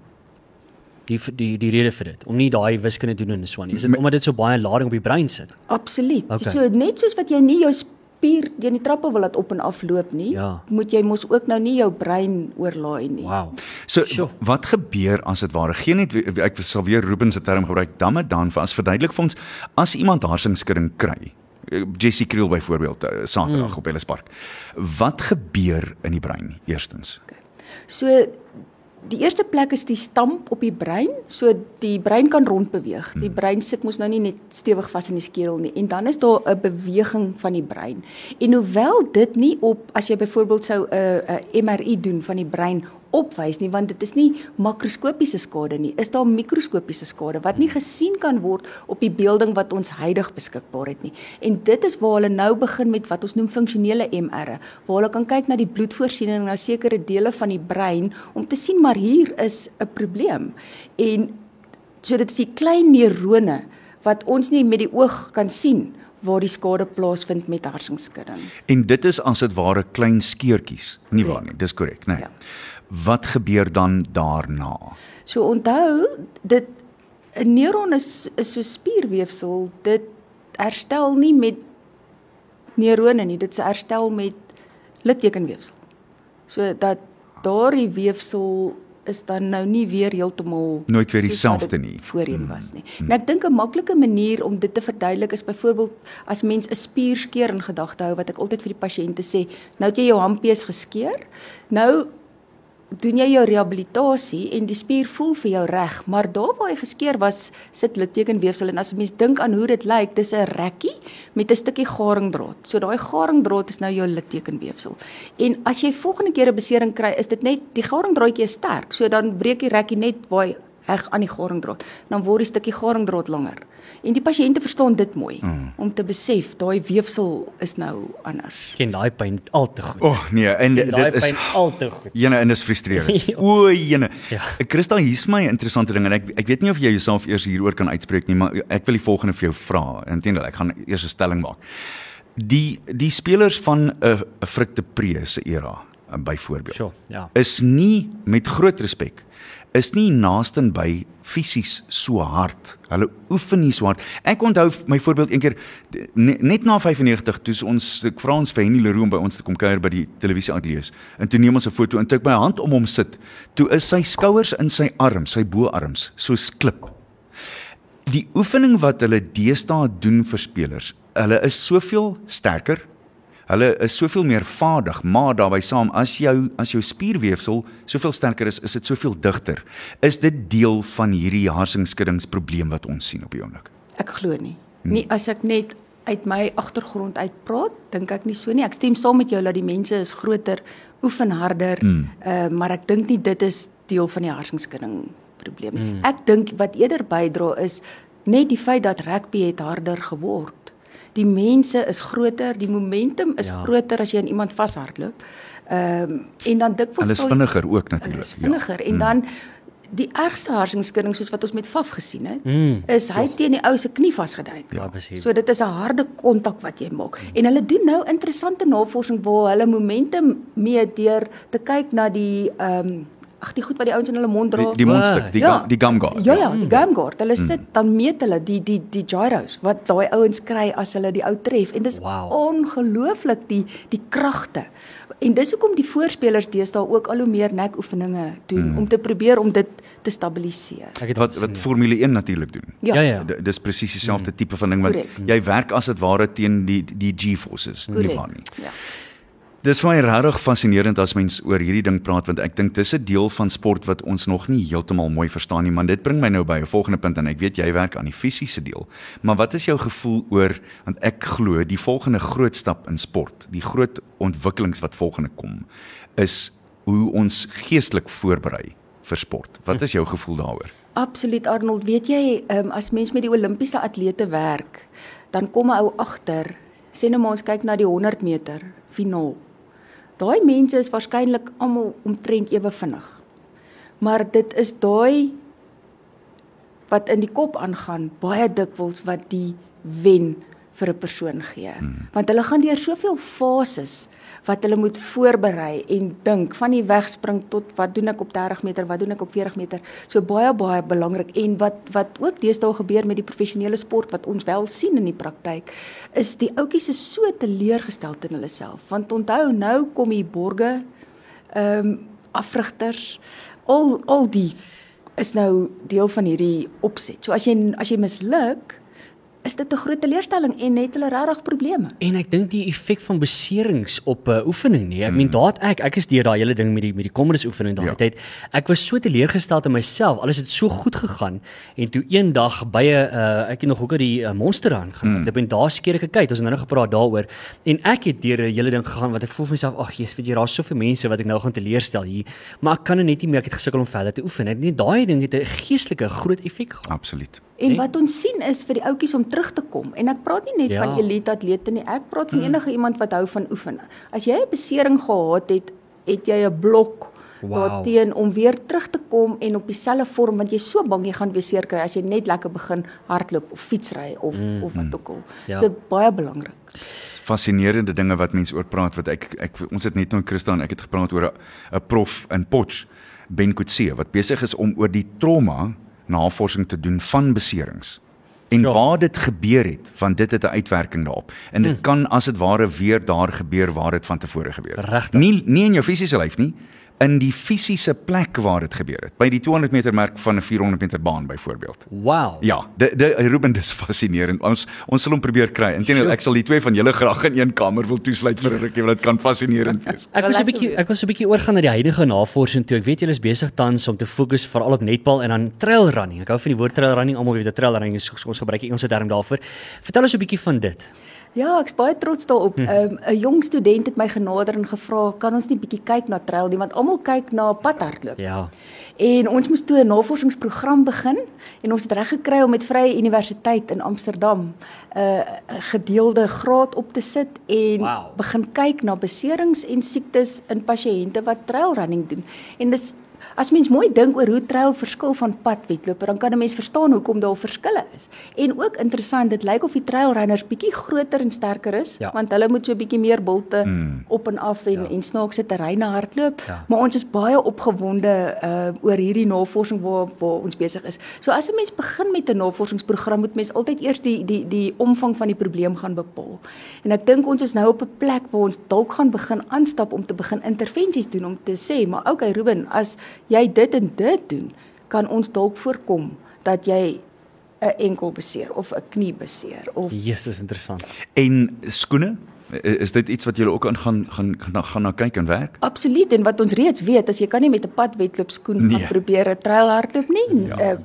Die die die rede vir dit om nie daai wiskunde te doen en so aan nie. Is dit omdat dit so baie lading op die brein sit? Absoluut. Okay. So net soos wat jy nie jou spier teen die trappe wil laat op en af loop nie, Ja. moet jy mos ook nou nie jou brein oorlaai nie. Wow. So w- wat gebeur as dit ware? Geen net ek sal weer Ruben se term gebruik, damme dan vir as verduidelik vir ons as iemand hersenskudding kry. Eh, Jessie Kriel byvoorbeeld eh, Saterdag mm. op Ellis Park. Wat gebeur in die brein eerstens? So die eerste plek is die stamp op die brein, so die brein kan rondbeweeg. Die brein sit mos nou nie net stewig vas in die skedel nie en dan is daar 'n beweging van die brein. En hoewel dit nie op as jy byvoorbeeld sou 'n 'n MRI doen van die brein opwys nie want dit is nie makroskopiese skade nie. Is daar mikroskopiese skade wat nie gesien kan word op die beelding wat ons huidig beskikbaar het nie? En dit is waar hulle nou begin met wat ons noem funksionele MR'e waar hulle kan kyk na die bloedvoorsiening na sekere dele van die brein om te sien maar hier is 'n probleem. En so dit is die klein neurone wat ons nie met die oog kan sien waar die skade plaasvind met hersenskudding. En dit is as dit ware klein skeurtjies, nie waar nie? Dis korrek, né? Nee. Ja. Wat gebeur dan daarna? So onthou, dit 'n neuron is is so spierweefsel. Dit herstel nie met neurone nie, dit se herstel met littekenweefsel. So dat daardie weefsel is dan nou nie weer heeltemal Nooit weer dieselfde nie. Voorheen was nie. En ek dink 'n maklike manier om dit te verduidelik is byvoorbeeld as mens 'n spierskeer in gedagte hou wat ek altyd vir die pasiënte sê, nou het jy jou hampees geskeur. Nou doen jy jou rehabilitasie en die spier voel vir jou reg, maar daar waar hy geskeur was, sit littekenweefsel en as 'n mens dink aan hoe dit lyk, dis 'n rekkie met 'n stukkie garingdraad. So daai garingdraad is nou jou littekenweefsel. En as jy volgende keer 'n besering kry, is dit net die garingdraadjie is sterk, so dan breek die rekkie net waar hy heg aan die garingdraad, dan word die stukkie garingdraad langer. En die pasiënte verstaan dit mooi mm. om te besef daai weefsel is nou anders. Ken daai pyn al te goed. O oh, nee, en Ken dit is pyn al te goed. Jene en dis frustrerend. Ja. O, jene. Ja. Christa, hier's my interessante ding en ek ek weet nie of jy jouself eers hieroor kan uitspreek nie, maar ek wil die volgende vir jou vra. Inteendeel, ek gaan eers 'n stelling maak. Die die spelers van 'n 'n Frik de Pre se era uh, byvoorbeeld Sure, ja. is nie met groot respek is nie naasten by fisies so hard. Hulle oefen nie so hard. Ek onthou my voorbeeld een keer ne- net na 95 toe ons ek vra ons vir Henny Leroux by ons te kom kuier by die televisie ateljee. En toe neem ons 'n foto en toe ek my hand om hom sit, toe is sy skouers in sy arms, sy boarms, soos klip. Die oefening wat hulle deesdae doen vir spelers, hulle is soveel sterker. Hulle is soveel meer vaardig, maar daarbey saam as jou as jou spierweefsel soveel sterker is, is dit soveel digter. Is dit deel van hierdie harsingsskuddingsprobleem wat ons sien op die oomblik? Ek glo nie. Nie as ek net uit my agtergrond uitpraat, dink ek nie so nie. Ek stem saam met jou dat die mense is groter, oefen harder, mm. uh, maar ek dink nie dit is deel van die harsingskudding probleem nie. Mm. Ek dink wat eerder bydra is net die feit dat rugby het harder geword. Die mense is groter, die momentum is Ja. ja. groter as jy aan iemand vashardloop. Ehm um, en dan dikwels Hulle is vinniger ook Hulle natuurlik. is vinniger en dan die ergste harsingskudding soos wat ons met Faf gesien het, Mm. is hy teen die ou se knie vasgedryf. Ja, presies. So dit is 'n harde kontak wat jy maak. En hulle doen nou interessante navorsing waar hulle momentum meet deur te kyk na die ehm um, ag die goed wat die ouens in hulle mond dra. Die, die mondstuk, die Ja. gum, die gum guard. Ja ja, die game guard. Hulle sit dan meet hulle die die die gyros wat daai ouens kry as hulle die ou tref en dis Wow. ongelooflik die die kragte. En dis hoekom die voorspelers deesdae ook al hoe meer nekoefeninge doen mm. om te probeer om dit te stabiliseer. Ek het wat wat ja. Formule 1 natuurlik doen. Ja ja. D- Dis presies dieselfde tipe van ding wat Korrek. jy werk as dit ware teen die die G-forces, nie waar nie. Ja. Dis vir my regtig fascinerend as mens oor hierdie ding praat want ek dink dis 'n deel van sport wat ons nog nie heeltemal mooi verstaan nie, maar dit bring my nou by 'n volgende punt en ek weet jy werk aan die fisiese deel. Maar wat is jou gevoel oor want ek glo die volgende groot stap in sport, die groot ontwikkelings wat volgende kom, is hoe ons geestelik voorberei vir sport. Wat is jou gevoel daaroor? Absoluut Arnold, weet jy, um, as mens met die Olimpiese atlete werk, dan kom 'n ou agter. Sê nou maar ons kyk na die 100 meter finaal. Daai mense is waarskynlik almal omtrent ewe vinnig. Maar dit is daai wat in die kop aangaan baie dikwels wat die wen vir 'n persoon gee. Hmm. Want hulle gaan deur soveel fases wat hulle moet voorberei en dink van die wegspring tot wat doen ek op 30 meter, wat doen ek op 40 meter. So baie baie belangrik en wat wat ook deesdae gebeur met die professionele sport wat ons wel sien in die praktyk is die ouetjies is so teleurgestel in hulle self. Want onthou nou kom die borge ehm um, afrigters al al die is nou deel van hierdie opset. So as jy as jy misluk, is dit 'n groot teleurstelling en het hulle regtig probleme. En ek dink die effek van beserings op 'n uh, oefening nie. Ek meen daar het ek ek is deur daai hele ding met die met die kommerus oefening daai Ja. tyd. Ek was so teleurgesteld in myself. Alles het so goed gegaan en toe eendag by 'n uh, ek het nog ook aan die uh, monster aangaan. Mm. En daar skeer ek 'n kyk. Ons het nou nog gepraat daaroor en ek het deur 'n hele ding gegaan wat ek voel vir myself, ag Jesus, weet jy, daar's soveel mense wat ek nou gaan teleurstel hier, maar ek kan nou net nie meer ek het gesukkel om verder te oefen. Ek net daai ding het 'n geestelike groot effek gehad. Absoluut. En wat ons sien is vir die ouetjies om terug te kom. En ek praat nie net Ja. van elite atlete nie. Ek praat van enige iemand wat hou van oefen. As jy 'n besering gehad het, het jy 'n blok Wow. daarteen om weer terug te kom en op dieselfde vorm want jy's so bang jy gaan weer seer kry as jy net lekker begin hardloop of fietsry of mm. of wat ook al. Ja. So baie belangrik. fascinerende dinge wat mense oor praat wat ek ek ons het net nou Christaan ek het gepraat oor 'n 'n prof in Potch Ben Kutse wat besig is om oor die trauma navorsing te doen van beserings. En Ja. waar dit gebeur het, want dit het 'n uitwerking daarop. En dit hmm. kan as dit ware weer daar gebeur waar dit van tevore gebeur het. Nie nie in jou fisiese lyf nie, in die fisiese plek waar dit gebeur het. By die 200 meter merk van 'n 400 meter baan byvoorbeeld. Wow. Ja, de, de Ruben dis fascinerend. Ons ons sal hom probeer kry. Inteendeel, ek sal die twee van julle graag in een kamer wil toesluit vir 'n rukkie want dit kan fascinerend wees. Ek was 'n Lekker bietjie ek was 'n bietjie oorgaan na die huidige navorsing toe. Ek weet julle is besig tans om te fokus veral op netbal en dan trail running. Ek hou van die woord trail running. Almal weet dat trail running is ons gebruik die Engelse term daarvoor. Vertel ons 'n bietjie van dit. Ja, ek's baie trots daarop. Hm. 'n um, 'n jong student het my genader en gevra, "Kan ons nie bietjie kyk na trail nie, want almal kyk na padhardloop." Ja. En ons moes toe 'n navorsingsprogram begin en ons het reg gekry om met Vrye Universiteit in Amsterdam 'n uh, gedeelde graad op te sit en Wow. begin kyk na beserings en siektes in pasiënte wat trailrunning doen. En dis as mens mooi dink oor hoe trail verskil van padwedloper, dan kan 'n mens verstaan hoekom daar verskille is. En ook interessant, dit lyk of die trailrunners bietjie groter en sterker is, Ja. want hulle moet so 'n bietjie meer bulte Mm. op en af en Ja. en snaakse terreine hardloop. Ja. Maar ons is baie opgewonde uh oor hierdie navorsing waar waar ons besig is. So as 'n mens begin met 'n navorsingsprogram, moet mens altyd eers die die die omvang van die probleem gaan bepaal. En ek dink ons is nou op 'n plek waar ons dalk gaan begin aanstap om te begin intervensies doen om te sê, maar okay Ruben, as jy dit en dit doen, kan ons dalk voorkom dat jy 'n enkel beseer of 'n knie beseer of Jesus, interessant. En skoene? Is dit iets wat julle ook aan gaan gaan gaan, gaan na kyk en werk? Absoluut en wat ons reeds weet, as jy kan nie met 'n padwedloopskoen Nee. gaan probeer 'n trailhardloop nie, Ja. uh,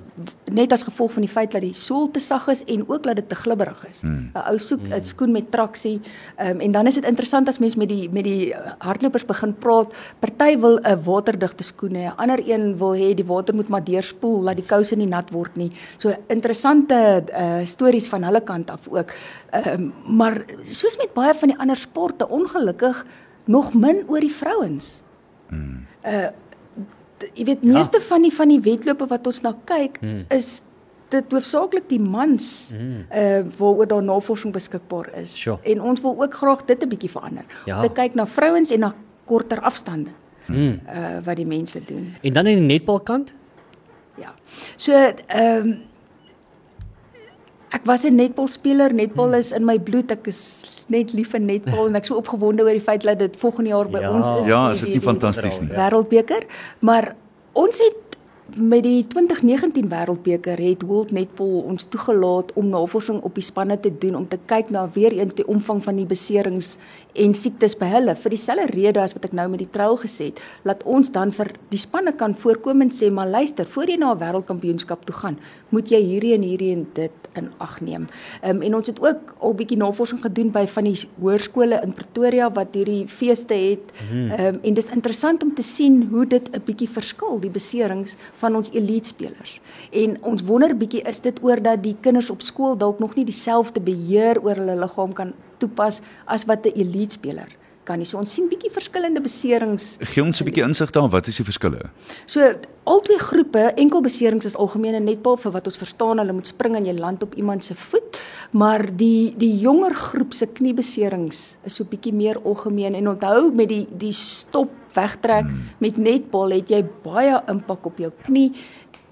net as gevolg van die feit dat die sool te sag is en ook dat dit te glibberig is. 'n Hmm. Ou soek 'n skoen met traksie. Um, en dan is dit interessant as mens met die met die uh, hardlopers begin praat. Party wil 'n waterdigte skoen hê, 'n ander een wil hê die water moet maar deurspoel laat die kouse nie nat word nie. So interessante uh, stories van hulle kant af ook. Um, maar soos met baie van die ander sporte, ongelukkig nog min oor die vrouens. Uh jy weet meeste ja. van die van die wedlope wat ons na kyk Hmm. is dit hoofsaaklik die mans Hmm. uh waaroor daar navorsing beskikbaar is. Sure. En ons wil ook graag dit 'n bietjie verander. Ja. Om te kyk na vrouens en na korter afstande Mm. uh wat die mense doen. En dan in die netbalkant? Ja. So ehm um, ek was 'n netbalspeler. Netbal Hmm. is in my bloed. Ek is net lief vir netbal en ek so opgewonde oor die feit dat dit volgende jaar by Ja. ons is. Ja, is dit nie fantasties nie? Wêreldbeker, maar ons het met die 2019 Wêreldbeker het World Netball ons toegelaat om navorsing op die spanne te doen om te kyk na weer eens die omvang van die beserings en siektes by hulle vir dieselfde rede as wat ek nou met die trail gesê het, laat ons dan vir die spanne kan voorkom en sê maar luister, voor jy na 'n wêreldkampioenskap toe gaan, moet jy hierdie en hierdie en dit in ag neem. Ehm um, en ons het ook al bietjie navorsing gedoen by van die hoërskole in Pretoria wat hierdie feeste het. Ehm um, en dis interessant om te sien hoe dit 'n bietjie verskil die beserings van ons elite spelers. En ons wonder bietjie is dit oor dat die kinders op skool dalk nog nie dieselfde beheer oor hulle liggaam kan toepas as wat 'n elite speler kan nie. So ons sien bietjie verskillende beserings Gee ons 'n bietjie insig daar, wat is die verskille? So albei groepe, enkelbeserings is algemeen in netbal vir wat ons verstaan, hulle moet spring en jy land op iemand se voet, maar die die jonger groep se kniebeserings is so bietjie meer algemeen en onthou met die die stop wegtrek hmm. met netbal het jy baie impak op jou knie.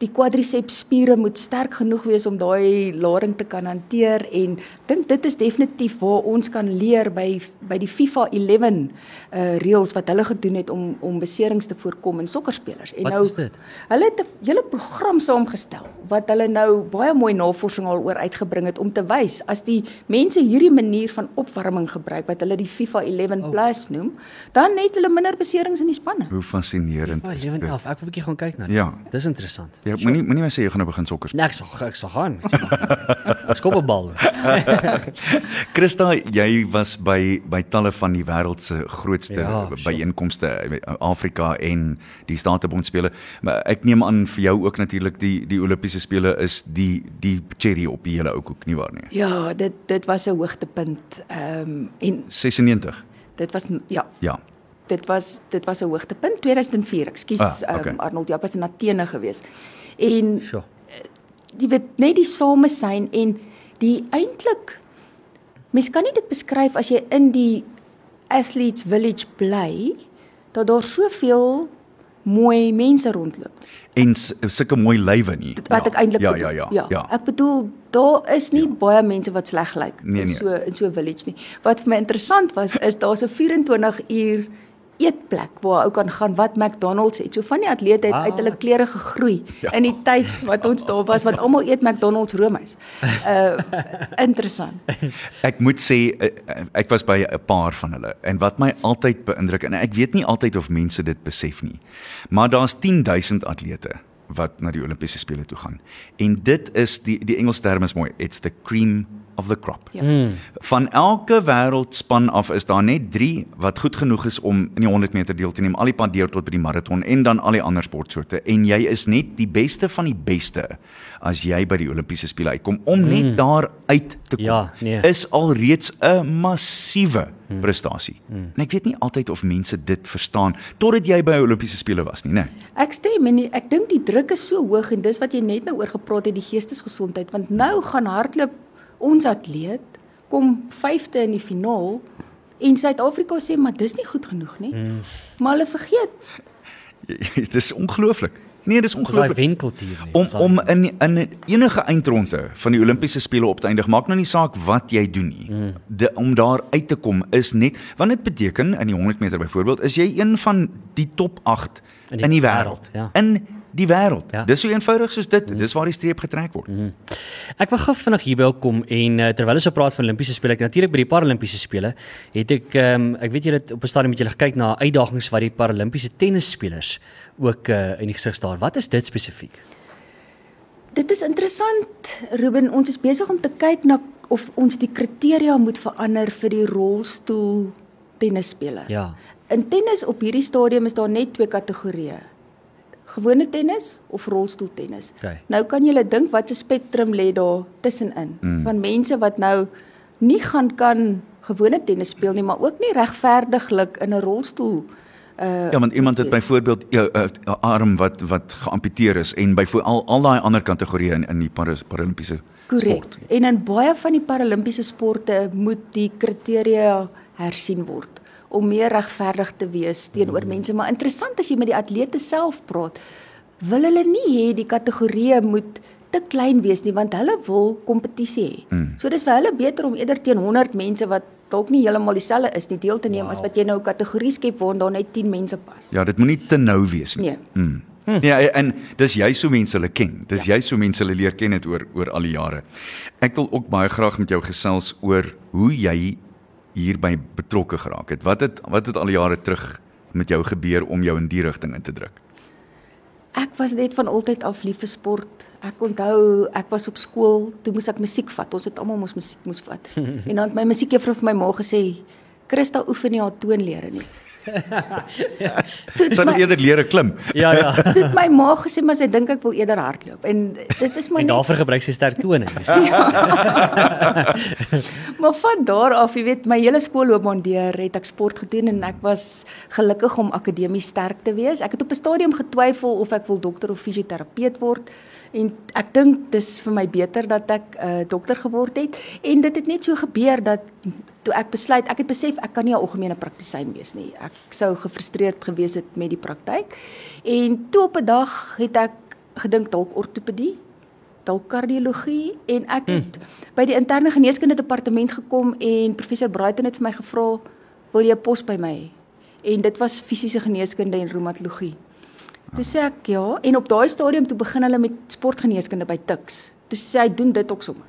Die quadriceps spiere moet sterk genoeg wees om daai lading te kan hanteer en dink dit is definitief waar ons kan leer by by die FIFA 11 uh reëls wat hulle gedoen het om om beserings te voorkom in sokkerspelers. En Wat nou is dit? Hulle het 'n hele program saamgestel wat hulle nou baie mooi navorsing al oor uitgebring het om te wys as die mense hierdie manier van opwarming gebruik wat hulle die FIFA 11 Oh. plus noem, dan het hulle minder beserings in die spanne. Hoe fascinerend dit? af. Ek wil 'n bietjie gaan kyk na dit. Ja. Dis interessant. Ja, moenie moenie my sê jy gaan nou begin sokker speel. Nee, ek sal ek sal gaan. Ek skop 'n bal. Christa, jy was by by talle van die wêreld se grootste Ja, ja, sure. byeenkomste in Afrika en die Statebond spele. Maar ek neem aan vir jou ook natuurlik die die Olimpiese spele is die die cherry op die hele ou koek nie waar nie. Ja, dit dit was 'n hoogtepunt. Ehm um, en 96. dit was ja, Ja. dit was dit was 'n hoogtepunt 2004. Ekskuus, Ah, ehm okay. um, Arnold, jy was in Athene gewees. En Sjoe. jy weet net die samesyn en die eintlik mens kan nie dit beskryf as jy in die athletes village bly dat daar soveel mooi mense rondloop. En sulke mooi lywe nie. Wat ek eintlik ja, bedoel. ja, ja, ja. Ek bedoel daar is nie ja. baie mense wat sleg lyk Nee, in nee. so in so 'n village nie. Wat vir my interessant was is daar's 'n 24 uur eetplek waar ou kan gaan wat McDonald's het. So van die atlete het Ah. uit hulle klere gegroei Ja. in die tyd wat ons daar was want almal eet McDonald's roomys. Uh interessant. Ek moet sê eh, eh, ek was by 'n paar van hulle en wat my altyd beïndruk en ek weet nie altyd of mense dit besef nie. Maar daar's 10000 atlete wat na die Olimpiese spele toe gaan. En dit is die die Engels term is mooi. It's the cream of the crop. Ja. Mm. Van elke wêreldspan af is daar net 3 wat goed genoeg is om in die 100 meter deel te neem, al die pad deur tot by die maraton en dan al die ander sportsoorte en jy is net die beste van die beste as jy by die Olimpiese spele uitkom om net mm. daar uit te kom. Ja, nee. Is alreeds 'n massiewe mm. prestasie. Mm. En ek weet nie altyd of mense dit verstaan totdat jy by Olimpiese spele was nie, né? Ek stem en die- ek dink die druk is so hoog en dis wat jy net nou oor gepraat het die geestesgesondheid want nou gaan hardloop ons atleet kom 5de in die finaal en Suid-Afrika sê maar dis nie goed genoeg nie. Mm. Maar hulle vergeet Dit is ongelooflik. Nee, dis Dis daai ongelooflik. wenkeltuur nie. om Dis om in in enige eindronde van die Olimpiese spele op te eindig maak nou nie saak wat jy doen nie. Mm. De, om daar uit te kom is net want dit beteken in die 100 meter byvoorbeeld is jy een van die top 8 In in die die, die wêreld, wêreld. ja. In die wêreld. Ja. Dis so eenvoudig soos dit. Mm. Dis waar die streep getrek word. Mm. Ek wil gou vinnig hierby kom en uh, terwyl ons so praat van Olimpiese spele, ek natuurlik by die Paralimpiese spele, het ek um, ek weet julle het op 'n stadium met julle gekyk na uitdagings wat die Paralimpiese tennisspelers ook uh, in die gesig staar. Wat is dit spesifiek? Dit is interessant, Ruben. Ons is besig om te kyk na of ons die kriteria moet verander vir die rolstoel tennisspeler. Ja. In tennis op hierdie stadium is daar net twee kategorieë. Gewone tennis of rolstoeltennis. Okay. Nou kan jy dink wat 'n spektrum lê daar tussenin mm. van mense wat nou nie gaan kan gewone tennis speel nie, maar ook nie regverdiglik in 'n rolstoel uh Ja, want iemand het byvoorbeeld 'n uh, uh, arm wat wat geamputeer is en byvoorbeeld al al daai ander kategorieë in in die Paris, Paralimpiese Korrek. sport. En in baie van die paralimpiese sporte moet die kriteria hersien word om meer regverdig te wees teenoor mense, maar interessant as jy met die atlete self praat, wil hulle nie hê die kategorieë moet te klein wees nie want hulle wil kompetisie hê. Mm. So dis vir hulle beter om eerder teen 100 mense wat dalk nie heeltemal dieselfde is nie deel te neem wow. as wat jy nou 'n kategorie skep waar daar net 10 mense pas. Ja, dit moenie te nou wees nie. Nee. Mm. Hm. Ja, en dis jy so mense hulle ken. Dis ja. jy so mense hulle leer ken het oor oor al die jare. Ek wil ook baie graag met jou gesels oor hoe jy hierby betrokke geraak het. Wat het wat het al die jare terug met jou gebeur om jou in die rigting in te druk? Ek was net van altyd af lief vir sport. Ek onthou ek was op skool, toe moes ek musiek vat. Ons het almal mos musiek moes vat. en dan het my musiekjuffrou vir my ma gesê, "Christa oefen nie haar toonlere nie." Sy het my, eerder leer klim. Ja ja. het my ma gesê, "Maar sy dink ek wil eerder hardloop." En dit is maar En daarvoor gebruik sy sterk tone. Dis Maar van daar af, jy weet, my hele skoolloopbaan deur het ek sport gedoen en ek was gelukkig om akademies sterk te wees. Ek het op 'n stadium getwyfel of ek wil dokter of fisioterapeut word en ek dink dis vir my beter dat ek 'n uh, dokter geword het en dit het net so gebeur dat toe ek besluit, ek het besef ek kan nie 'n algemene praktisyn wees nie. Ek sou gefrustreerd gewees het met die praktyk. En toe op 'n dag het ek gedink dalk ortopedie dalk kardiologie en ek het hmm. by die interne geneeskunde departement gekom en professor Braaiten het vir my gevra wil jy 'n pos by my hê en dit was fisiese geneeskunde en reumatologie. Toe sê ek ja en op daai stadium toe begin hulle met sportgeneeskunde by Tuks. Toe sê hy doen dit ook sommer.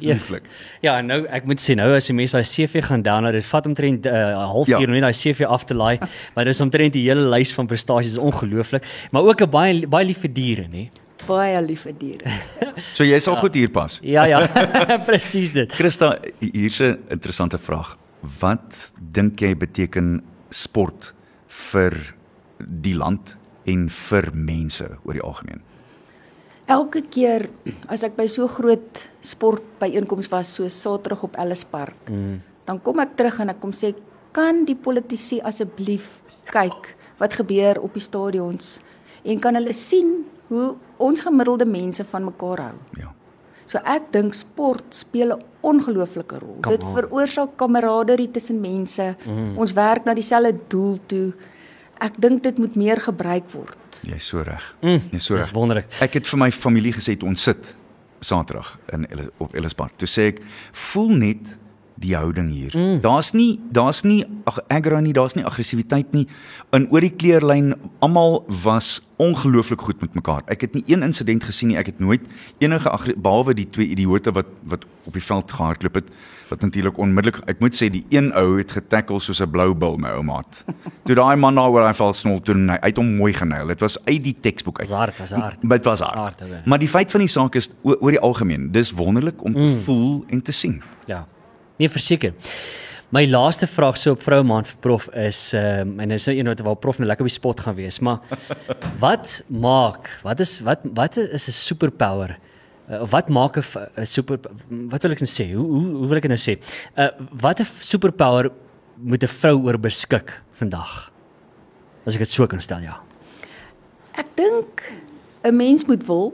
Lieflik. Ja, nou ek moet sê nou as jy mense daai CV gaan download, dit vat omtrent 'n uh, halfuur Ja. om net daai CV af te laai, maar dis omtrent die hele lys van prestasies is ongelooflik, maar ook 'n baie baie lief vir diere, nê? Baie lief vir diere. So jy sal ja. goed hier pas. Ja ja, presies dit. Christa, hier's 'n interessante vraag. Wat dink jy beteken sport vir die land en vir mense oor die algemeen? Elke keer as ek by so groot sportbyeenkomste was soos Saterdag op Ellis Park, mm. dan kom ek terug en ek kom sê kan die politici asseblief kyk wat gebeur op die stadions en kan hulle sien hoe ons gemiddelde mense van mekaar hou. Ja. So ek dink sport speel 'n ongelooflike rol. Come Dit veroorsaak kameraderie tussen mense. Mm. Ons werk na dieselfde doel toe. Ek dink dit moet meer gebruik word. Jy's so reg. Mm, Jy's so dis reg. wonderlik. Ek het vir my familie gesê ons sit Saterdag in op Ellis Park. Toe sê ek, voel net die houding hier. Mm. Daar's nie daar's nie ag aggro nie, daar's nie aggressiwiteit nie. In oor die kleurlyn almal was ongelooflik goed met mekaar. Ek het nie een insident gesien nie. Ek het nooit enige behalwe die twee idioote wat wat op die veld gehardloop het wat natuurlik onmiddellik ek moet sê die een ou het getackle soos 'n blou bil my ou maat. Toe daai man daar waar hy val snol toe hy het hom mooi genail. Dit was uit die teksboek uit. Hard, was hard. Dit was hard. hard maar die feit van die saak is oor die algemeen, dis wonderlik om te mm. voel en te sien. Ja. Nee, verseker. My laaste vraag so op vroue maand vir prof is ehm um, en dis nou een wat waar prof nou lekker op die spot gaan wees, maar wat maak, wat is wat wat is 'n superpower? Uh, wat maak 'n super wat wil ek nou sê? Hoe hoe hoe wil ek dit nou sê? Uh wat 'n superpower moet 'n vrou oor beskik vandag? As ek dit so kan stel, ja. Ek dink 'n mens moet wil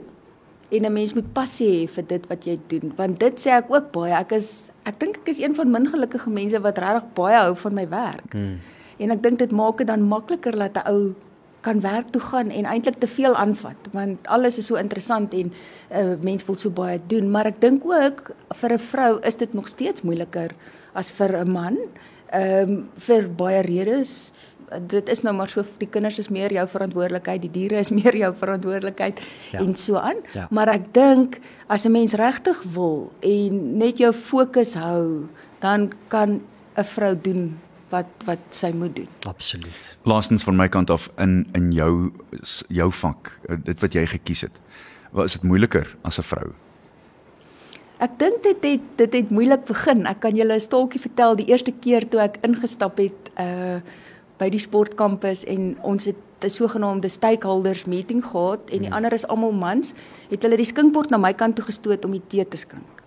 en 'n mens moet passie hê vir dit wat jy doen want dit sê ek ook baie ek is ek dink ek is een van min gelukkige mense wat regtig baie hou van my werk hmm. en ek dink dit maak dit dan makliker dat 'n ou kan werk toe gaan en eintlik te veel aanvat want alles is so interessant en 'n uh, mens wil so baie doen maar ek dink ook vir 'n vrou is dit nog steeds moeiliker as vir 'n man ehm um, vir baie redes dit is nou maar so die kinders is meer jou verantwoordelikheid, die diere is meer jou verantwoordelikheid ja. en so aan. Ja. Maar ek dink as 'n mens regtig wil en net jou fokus hou, dan kan 'n vrou doen wat wat sy moet doen. Absoluut. Laastens van my kant af in in jou jou vak, dit wat jy gekies het. Wat is dit moeiliker as 'n vrou? Ek dink dit het dit het moeilik begin. Ek kan julle 'n staaltjie vertel die eerste keer toe ek ingestap het uh by die sportkampus en ons het 'n sogenaamde stakeholders meeting gehad en die hmm. ander is almal mans, het hulle die skinkbord na my kant toe gestoot om die tee te skink.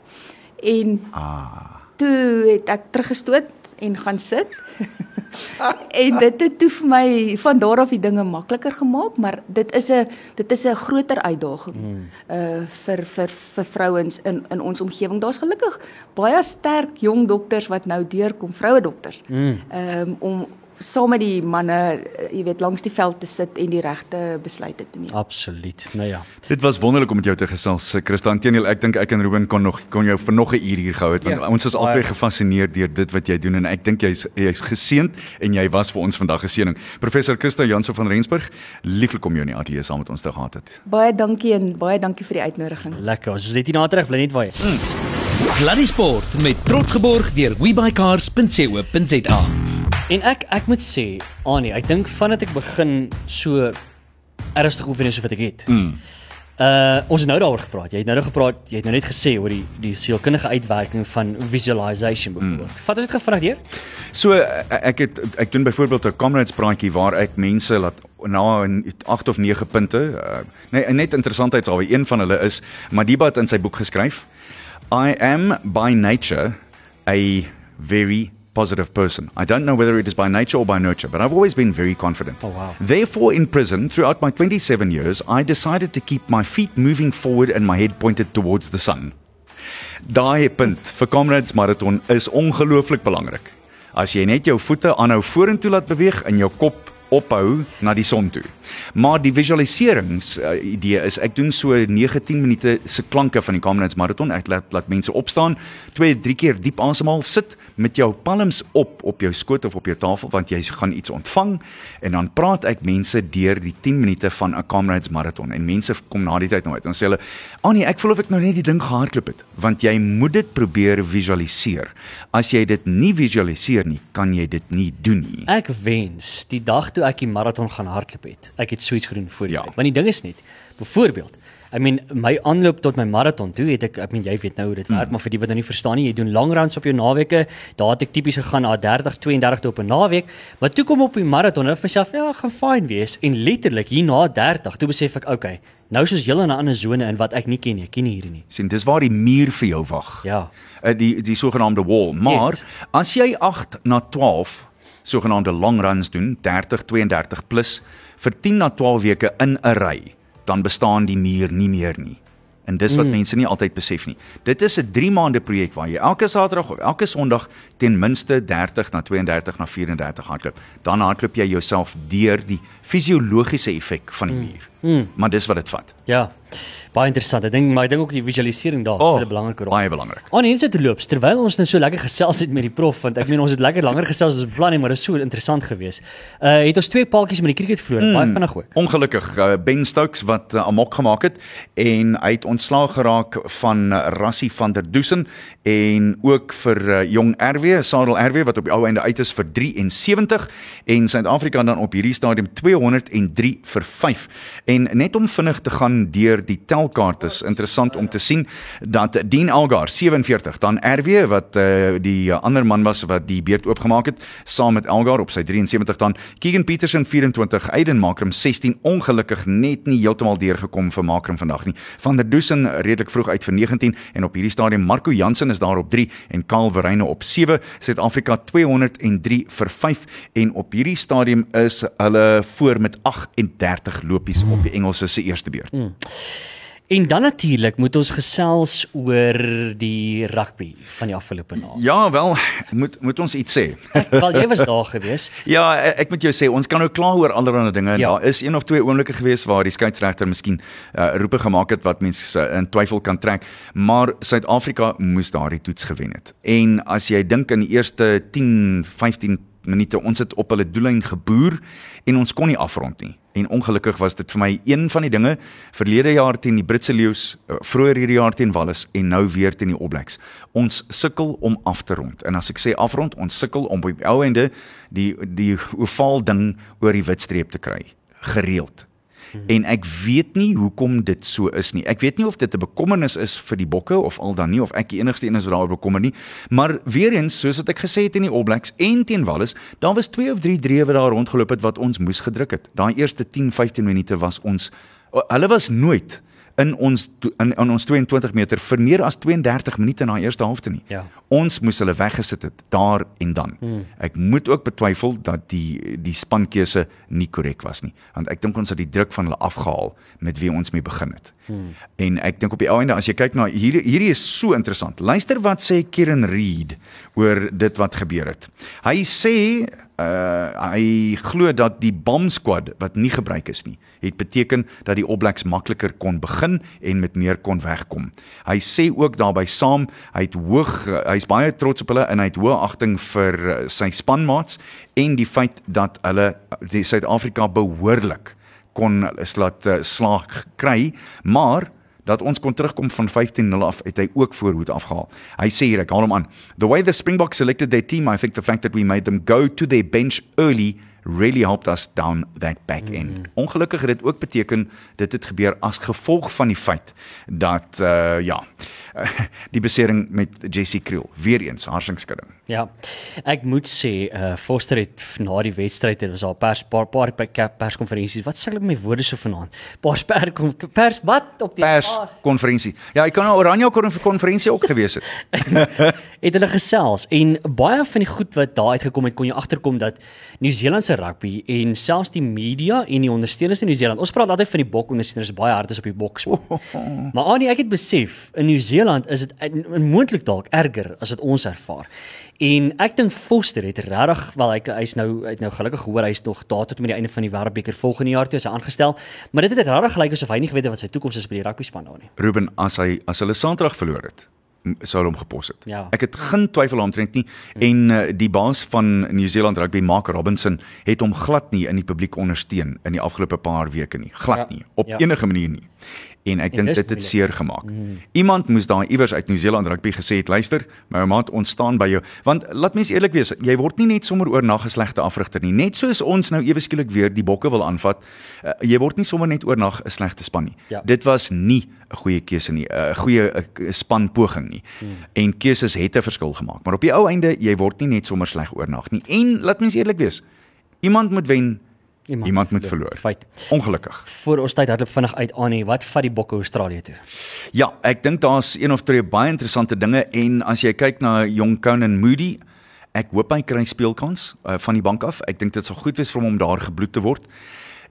En ah. Toe het ek teruggestoot en gaan sit. en dit het toe vir my van daar af die dinge makliker gemaak, maar dit is 'n dit is 'n groter uitdaging mm. uh vir vir vir vrouens in in ons omgewing. Daar's gelukkig baie sterk jong dokters wat nou deurkom, vroue dokters. Mm. Um om saam met die manne, eh, jy weet, langs die veld te sit en die regte besluite te neem. Absoluut. Nou ja. Dit was wonderlik om met jou te gesels, eh, Christa. Inteendeel, ek dink ek en Ruben kon nog kon jou vir nog 'n uur hier gehou het want ja, ons is albei gefassineerd deur dit wat jy doen en ek dink jy's jy's geseënd en jy was vir ons vandag geseëning. Professor Christa Jansen van Rensburg, lieflik om jou in die ateljee saam met ons te gehad het. Baie dankie en baie dankie vir die uitnodiging. Lekker. Ons is net hier na terug, bly net waar jy is. Mm. Sluddy Sport met trots geborg deur webycars.co.za. En ek ek moet sê, Annie, ek dink vandat ek begin so ernstig oefen soos wat ek het. Mm. Uh ons het nou daaroor gepraat. Jy het nou nog gepraat, jy het nou net gesê oor die die sielkundige uitwerking van visualization byvoorbeeld. Mm. Vat ons dit gevra hier? So ek het ek doen byvoorbeeld 'n comrades praatjie waar ek mense laat na 8 of 9 punte. Uh, nee, net interessantheidshalwe een van hulle is Madiba het in sy boek geskryf I am by nature a very positive person. I don't know whether it is by nature or by nurture, but I've always been very confident. Oh, wow. Therefore, in prison, throughout my 27 years, I decided to keep my feet moving forward and my head pointed towards the sun. Daai punt vir Comrades Marathon is ongelooflik belangrik. As jy net jou voete aanhou vorentoe laat beweeg en jou kop ophou na die son toe. Maar die visualiserings uh, idee is ek doen so 19 minute se klanke van die Comrades Marathon. Ek laat laat mense opstaan, 2, 3 keer diep asemhaal, sit met jou palms op op jou skoot of op jou tafel want jy gaan iets ontvang en dan praat ek mense deur die 10 minute van 'n Comrades Marathon en mense kom na die tyd nou uit en sê hulle, "Ag nee, ek voel of ek nou net die ding gehardloop het." Want jy moet dit probeer visualiseer. As jy dit nie visualiseer nie, kan jy dit nie doen nie. Ek wens die dag toe ek die marathon gaan hardloop het, ek het so iets gedoen voor die ja. tyd. Want die ding is net, byvoorbeeld, I mean my aanloop tot my marathon toe het ek I mean jy weet nou hoe dit werk, mm. maar vir die wat nou nie verstaan nie, jy doen lang runs op jou naweke. Daar het ek tipies gegaan na 30, 32 toe op 'n naweek, maar toe kom op die marathon en ek myself, ja, gaan fyn wees en letterlik hier na 30, toe besef ek, okay, nou is ons hele na 'n ander sone in wat ek nie ken nie, ek ken nie hierdie nie. sien, dis waar die muur vir jou wag. Ja. Uh, die die sogenaamde wall. Maar yes. as jy 8 na 12 sogenaamde long runs doen, 30, 32 plus vir 10 na 12 weke in 'n ry, dan bestaan die muur nie meer nie. En dis wat mm. mense nie altyd besef nie. Dit is 'n 3 maande projek waar jy elke Saterdag of elke Sondag ten minste 30 na 32 na 34 hardloop. Dan hardloop jy jouself deur die fisiologiese effek van die mm. muur. Mm. Maar dis wat dit vat. Ja. Baie interessant. Ek dink maar ek dink ook die visualisering daar Oh, speel 'n belangrike rol. Baie belangrik. Aan oh, net te loop terwyl ons nou so lekker gesels het met die prof want ek meen ons het lekker langer gesels as beplan nie maar dit is so interessant geweest. Uh het ons twee paaltjies met die cricket verloor, mm. baie vinnig ook. Ongelukkig uh, Ben Stokes wat uh, amok gemaak het en hy het ontslaag geraak van uh, Rassie van der Dusen en ook vir uh, jong RW, Sadel RW wat op die ou einde uit is vir 73 en Suid-Afrika dan op hierdie stadium 203 vir 5. En net om vinnig te gaan deur die telkaart is interessant om te sien dat Dean Algar 47 dan RW wat uh, die uh, ander man was wat die beurt oopgemaak het saam met Algar op sy 73 dan Keegan Petersen 24 Aiden Makram 16 ongelukkig net nie heeltemal deurgekom vir Makram vandag nie. Van der Dusen redelik vroeg uit vir 19 en op hierdie stadium Marco Jansen is daar op 3 en Karl Verreine op 7 Suid-Afrika 203 vir 5 en op hierdie stadium is hulle voor met 38 lopies op die Engelse se eerste beurt. Mm. En dan natuurlik moet ons gesels oor die rugby van die afgelope naweek. Ja, wel, moet moet ons iets sê. Wel jy was daar gewees. Ja, e, ek moet jou sê, ons kan nou kla oor allerlei dinge. Ja. Daar is een of twee oomblikke gewees waar die skeieregter miskien uh, roepe gemaak het wat mense uh, in twyfel kan trek, maar Suid-Afrika moes daardie toets gewen het. En as jy dink in die eerste 10, 15 minute ons het op hulle doellyn geboer en ons kon nie afrond nie. En ongelukkig was dit vir my een van die dinge verlede jaar teen die Britse leeu's, uh, vroeër hierdie jaar teen Wallis en nou weer teen die All Blacks. Ons sukkel om af te rond. En as ek sê afrond, ons sukkel om op die ou ende die die ovaal ding oor die witstreep te kry gereeld. En ek weet nie hoekom dit so is nie. Ek weet nie of dit 'n bekommernis is vir die bokke of al dan nie of ek die enigste een is wat daaroor bekommer nie. Maar weer eens, soos wat ek gesê het in die All Blacks en teen Wallis, daar was 2 of 3 drewe daar rondgeloop het wat ons moes gedruk het. Daai eerste 10-15 minute was ons hulle was nooit in ons in, in ons 22 meter vir meer as 32 minute na eerste helfte nie. Ja. Ons moes hulle weggesit het daar en dan. Hmm. Ek moet ook betwyfel dat die die spankeuse nie korrek was nie, want ek dink ons het die druk van hulle afgehaal met wie ons mee begin het. Hmm. En ek dink op die einde as jy kyk na hierdie hierdie is so interessant. Luister wat sê Kieran Reid oor dit wat gebeur het. Hy sê uh hy glo dat die bomb squad wat nie gebruik is nie, het beteken dat die Blacks makliker kon begin en met meer kon wegkom. Hy sê ook daarbey saam, hy het hoog hy's baie trots op hulle en hy het hoë agting vir uh, sy spanmaats en die feit dat hulle die Suid-Afrika behoorlik kon slaat uh, slaag kry, maar dat ons kon terugkom van 15-0 af het hy ook voorhoed afgehaal. Hy sê hier ek haal hom aan. The way the Springboks selected their team, I think the fact that we made them go to their bench early really helped us down that back end. Mm -hmm. Ongelukkig het dit ook beteken dit het gebeur as gevolg van die feit dat uh ja, die besering met Jessie Kriel weer eens harsingskudding. Ja. Ek moet sê uh Foster het na die wedstryd het was daar pers paar paar perskonferensies. Wat sê hulle met my woorde so vanaand? Paar pers pers wat op die pers konferensie. Ja, ek kan nou Oranje konferensie ook gewees het. het hulle gesels en baie van die goed wat daar uitgekom het kon jy agterkom dat Nieu-Seeland se rugby en selfs die media en die ondersteuners in Nieu-Seeland. Ons praat altyd van die bok ondersteuners baie hard is op die bok. maar Annie, ek het besef in Nieu-Seeland is dit moontlik dalk erger as wat ons ervaar. En ek dink Foster het regtig wel hy hy's nou hy't nou gelukkig gehoor hy's nog daar tot met die einde van die Wêreldbeker volgende jaar toe as hy aangestel, maar dit het regtig gelyk asof hy nie geweet het wat sy toekoms is by die rugby span daar nie. Ruben, as hy as hulle Saterdag verloor het, sou hom gepos het. Ja. Ek het geen twyfel omtrent nie en uh, die baas van New Zealand rugby Mark Robinson het hom glad nie in die publiek ondersteun in die afgelope paar weke nie. Glad Ja. nie op Ja. enige manier nie. En ek dink dit het seer gemaak. Mm. Iemand moes daar iewers uit New Zealand rugby gesê het, luister, my maat, ons staan by jou. Want laat mens eerlik wees, jy word nie net sommer oornag 'n slegte afrigter nie. Net soos ons nou ewe skielik weer die bokke wil aanvat, uh, jy word nie sommer net oornag 'n slegte span nie. Ja. Dit was nie 'n goeie keuse nie, 'n goeie uh, span poging nie. Hmm. En keuses het 'n verskil gemaak, maar op die ou einde jy word nie net sommer sleg oornag nie. En laat mens eerlik wees, iemand moet wen, iemand, iemand moet verloor. Feit. Ongelukkig. Voor ons tyd hardloop vinnig uit aan nie. Wat vat die bokke Australië toe? Ja, ek dink daar's een of twee baie interessante dinge en as jy kyk na jong Conan Moody, ek hoop hy kry speelkans uh, van die bank af. Ek dink dit sal goed wees vir hom om daar gebloed te word.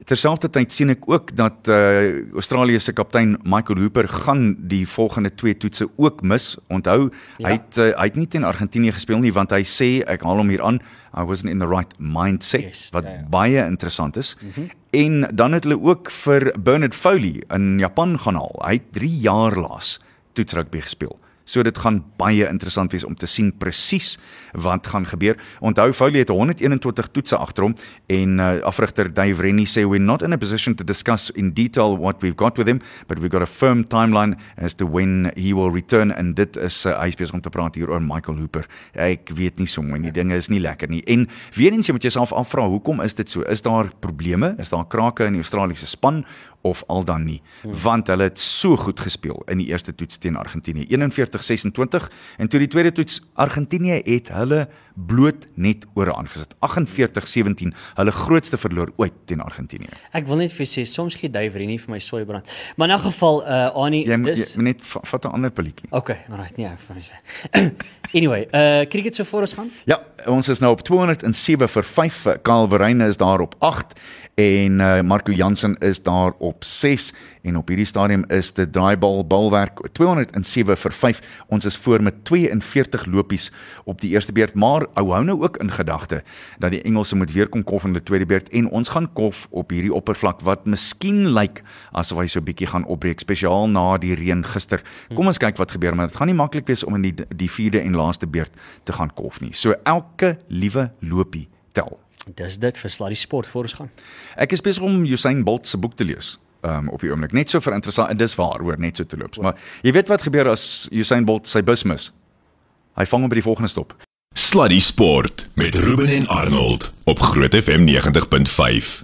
Terselfdertyd sien ek ook dat uh, Australië se kaptein Michael Hooper gaan die volgende twee toetse ook mis. Onthou, Ja. hy het uh, hy het nie teen Argentinië gespeel nie want hy sê ek haal hom hier aan, I wasn't in the right mindset Yes, wat ja, ja. baie interessant is. Mm -hmm. en dan het hulle ook vir Bernard Foley in Japan gaan haal. Hy het 3 jaar laas toetsrugby gespeel. So dit gaan baie interessant wees om te sien presies wat gaan gebeur. Onthou Foley het 121 toetse agter hom en uh, afrigter Dave Rennie sê we're not in a position to discuss in detail what we've got with him, but we've got a firm timeline as to when he will return and dit is uh, hy besig om te praat hier oor Michael Hooper. Ek weet nie so mooi nie, dinge is nie lekker nie. En weer eens jy moet jouself afvra, hoekom is dit so? Is daar probleme? Is daar krake in die Australiese span of al dan nie want hulle het so goed gespeel in die eerste toets teen Argentinië 41-26 en toe die tweede toets Argentinië het hulle bloot net oor aangesit 48-17 hulle grootste verloor ooit teen Argentinië Ek wil net vir sê soms gee Dave Rennie vir my soeibrand. Maar in 'n geval uh Annie jy moet dis jy net va- vat 'n ander pilletjie Okay, alright, nee, ek van Anyway, uh cricket so voor ons gaan. Ja, ons is nou op 207 vir 5. Karl Verreine is daar op 8 en uh, Marco Jansen is daar op 6 en op hierdie stadium is dit draaibal balwerk 207 vir 5. Ons is voor met 42 lopies op die eerste beurt, maar ou hou nou ook in gedagte dat die Engelse moet weer kom kof in die tweede beurt en ons gaan kof op hierdie oppervlak wat miskien lyk asof hy so bietjie gaan opbreek spesiaal na die reën gister. Kom ons kyk wat gebeur, maar dit gaan nie maklik wees om in die die vierde en laaste beurt te gaan kof nie. So elke liewe lopie tel. Dis dit vir Sluddy Sport voor ons gaan. Ek is besig om Usain Bolt se boek te lees. Um op die oomblik net so vir interessant en dis waar hoor net so te loop. Maar jy weet wat gebeur as Usain Bolt sy bus mis? Hy vang hom by die volgende stop. Sluddy Sport met Ruben en Arnold op Groot FM 90.5.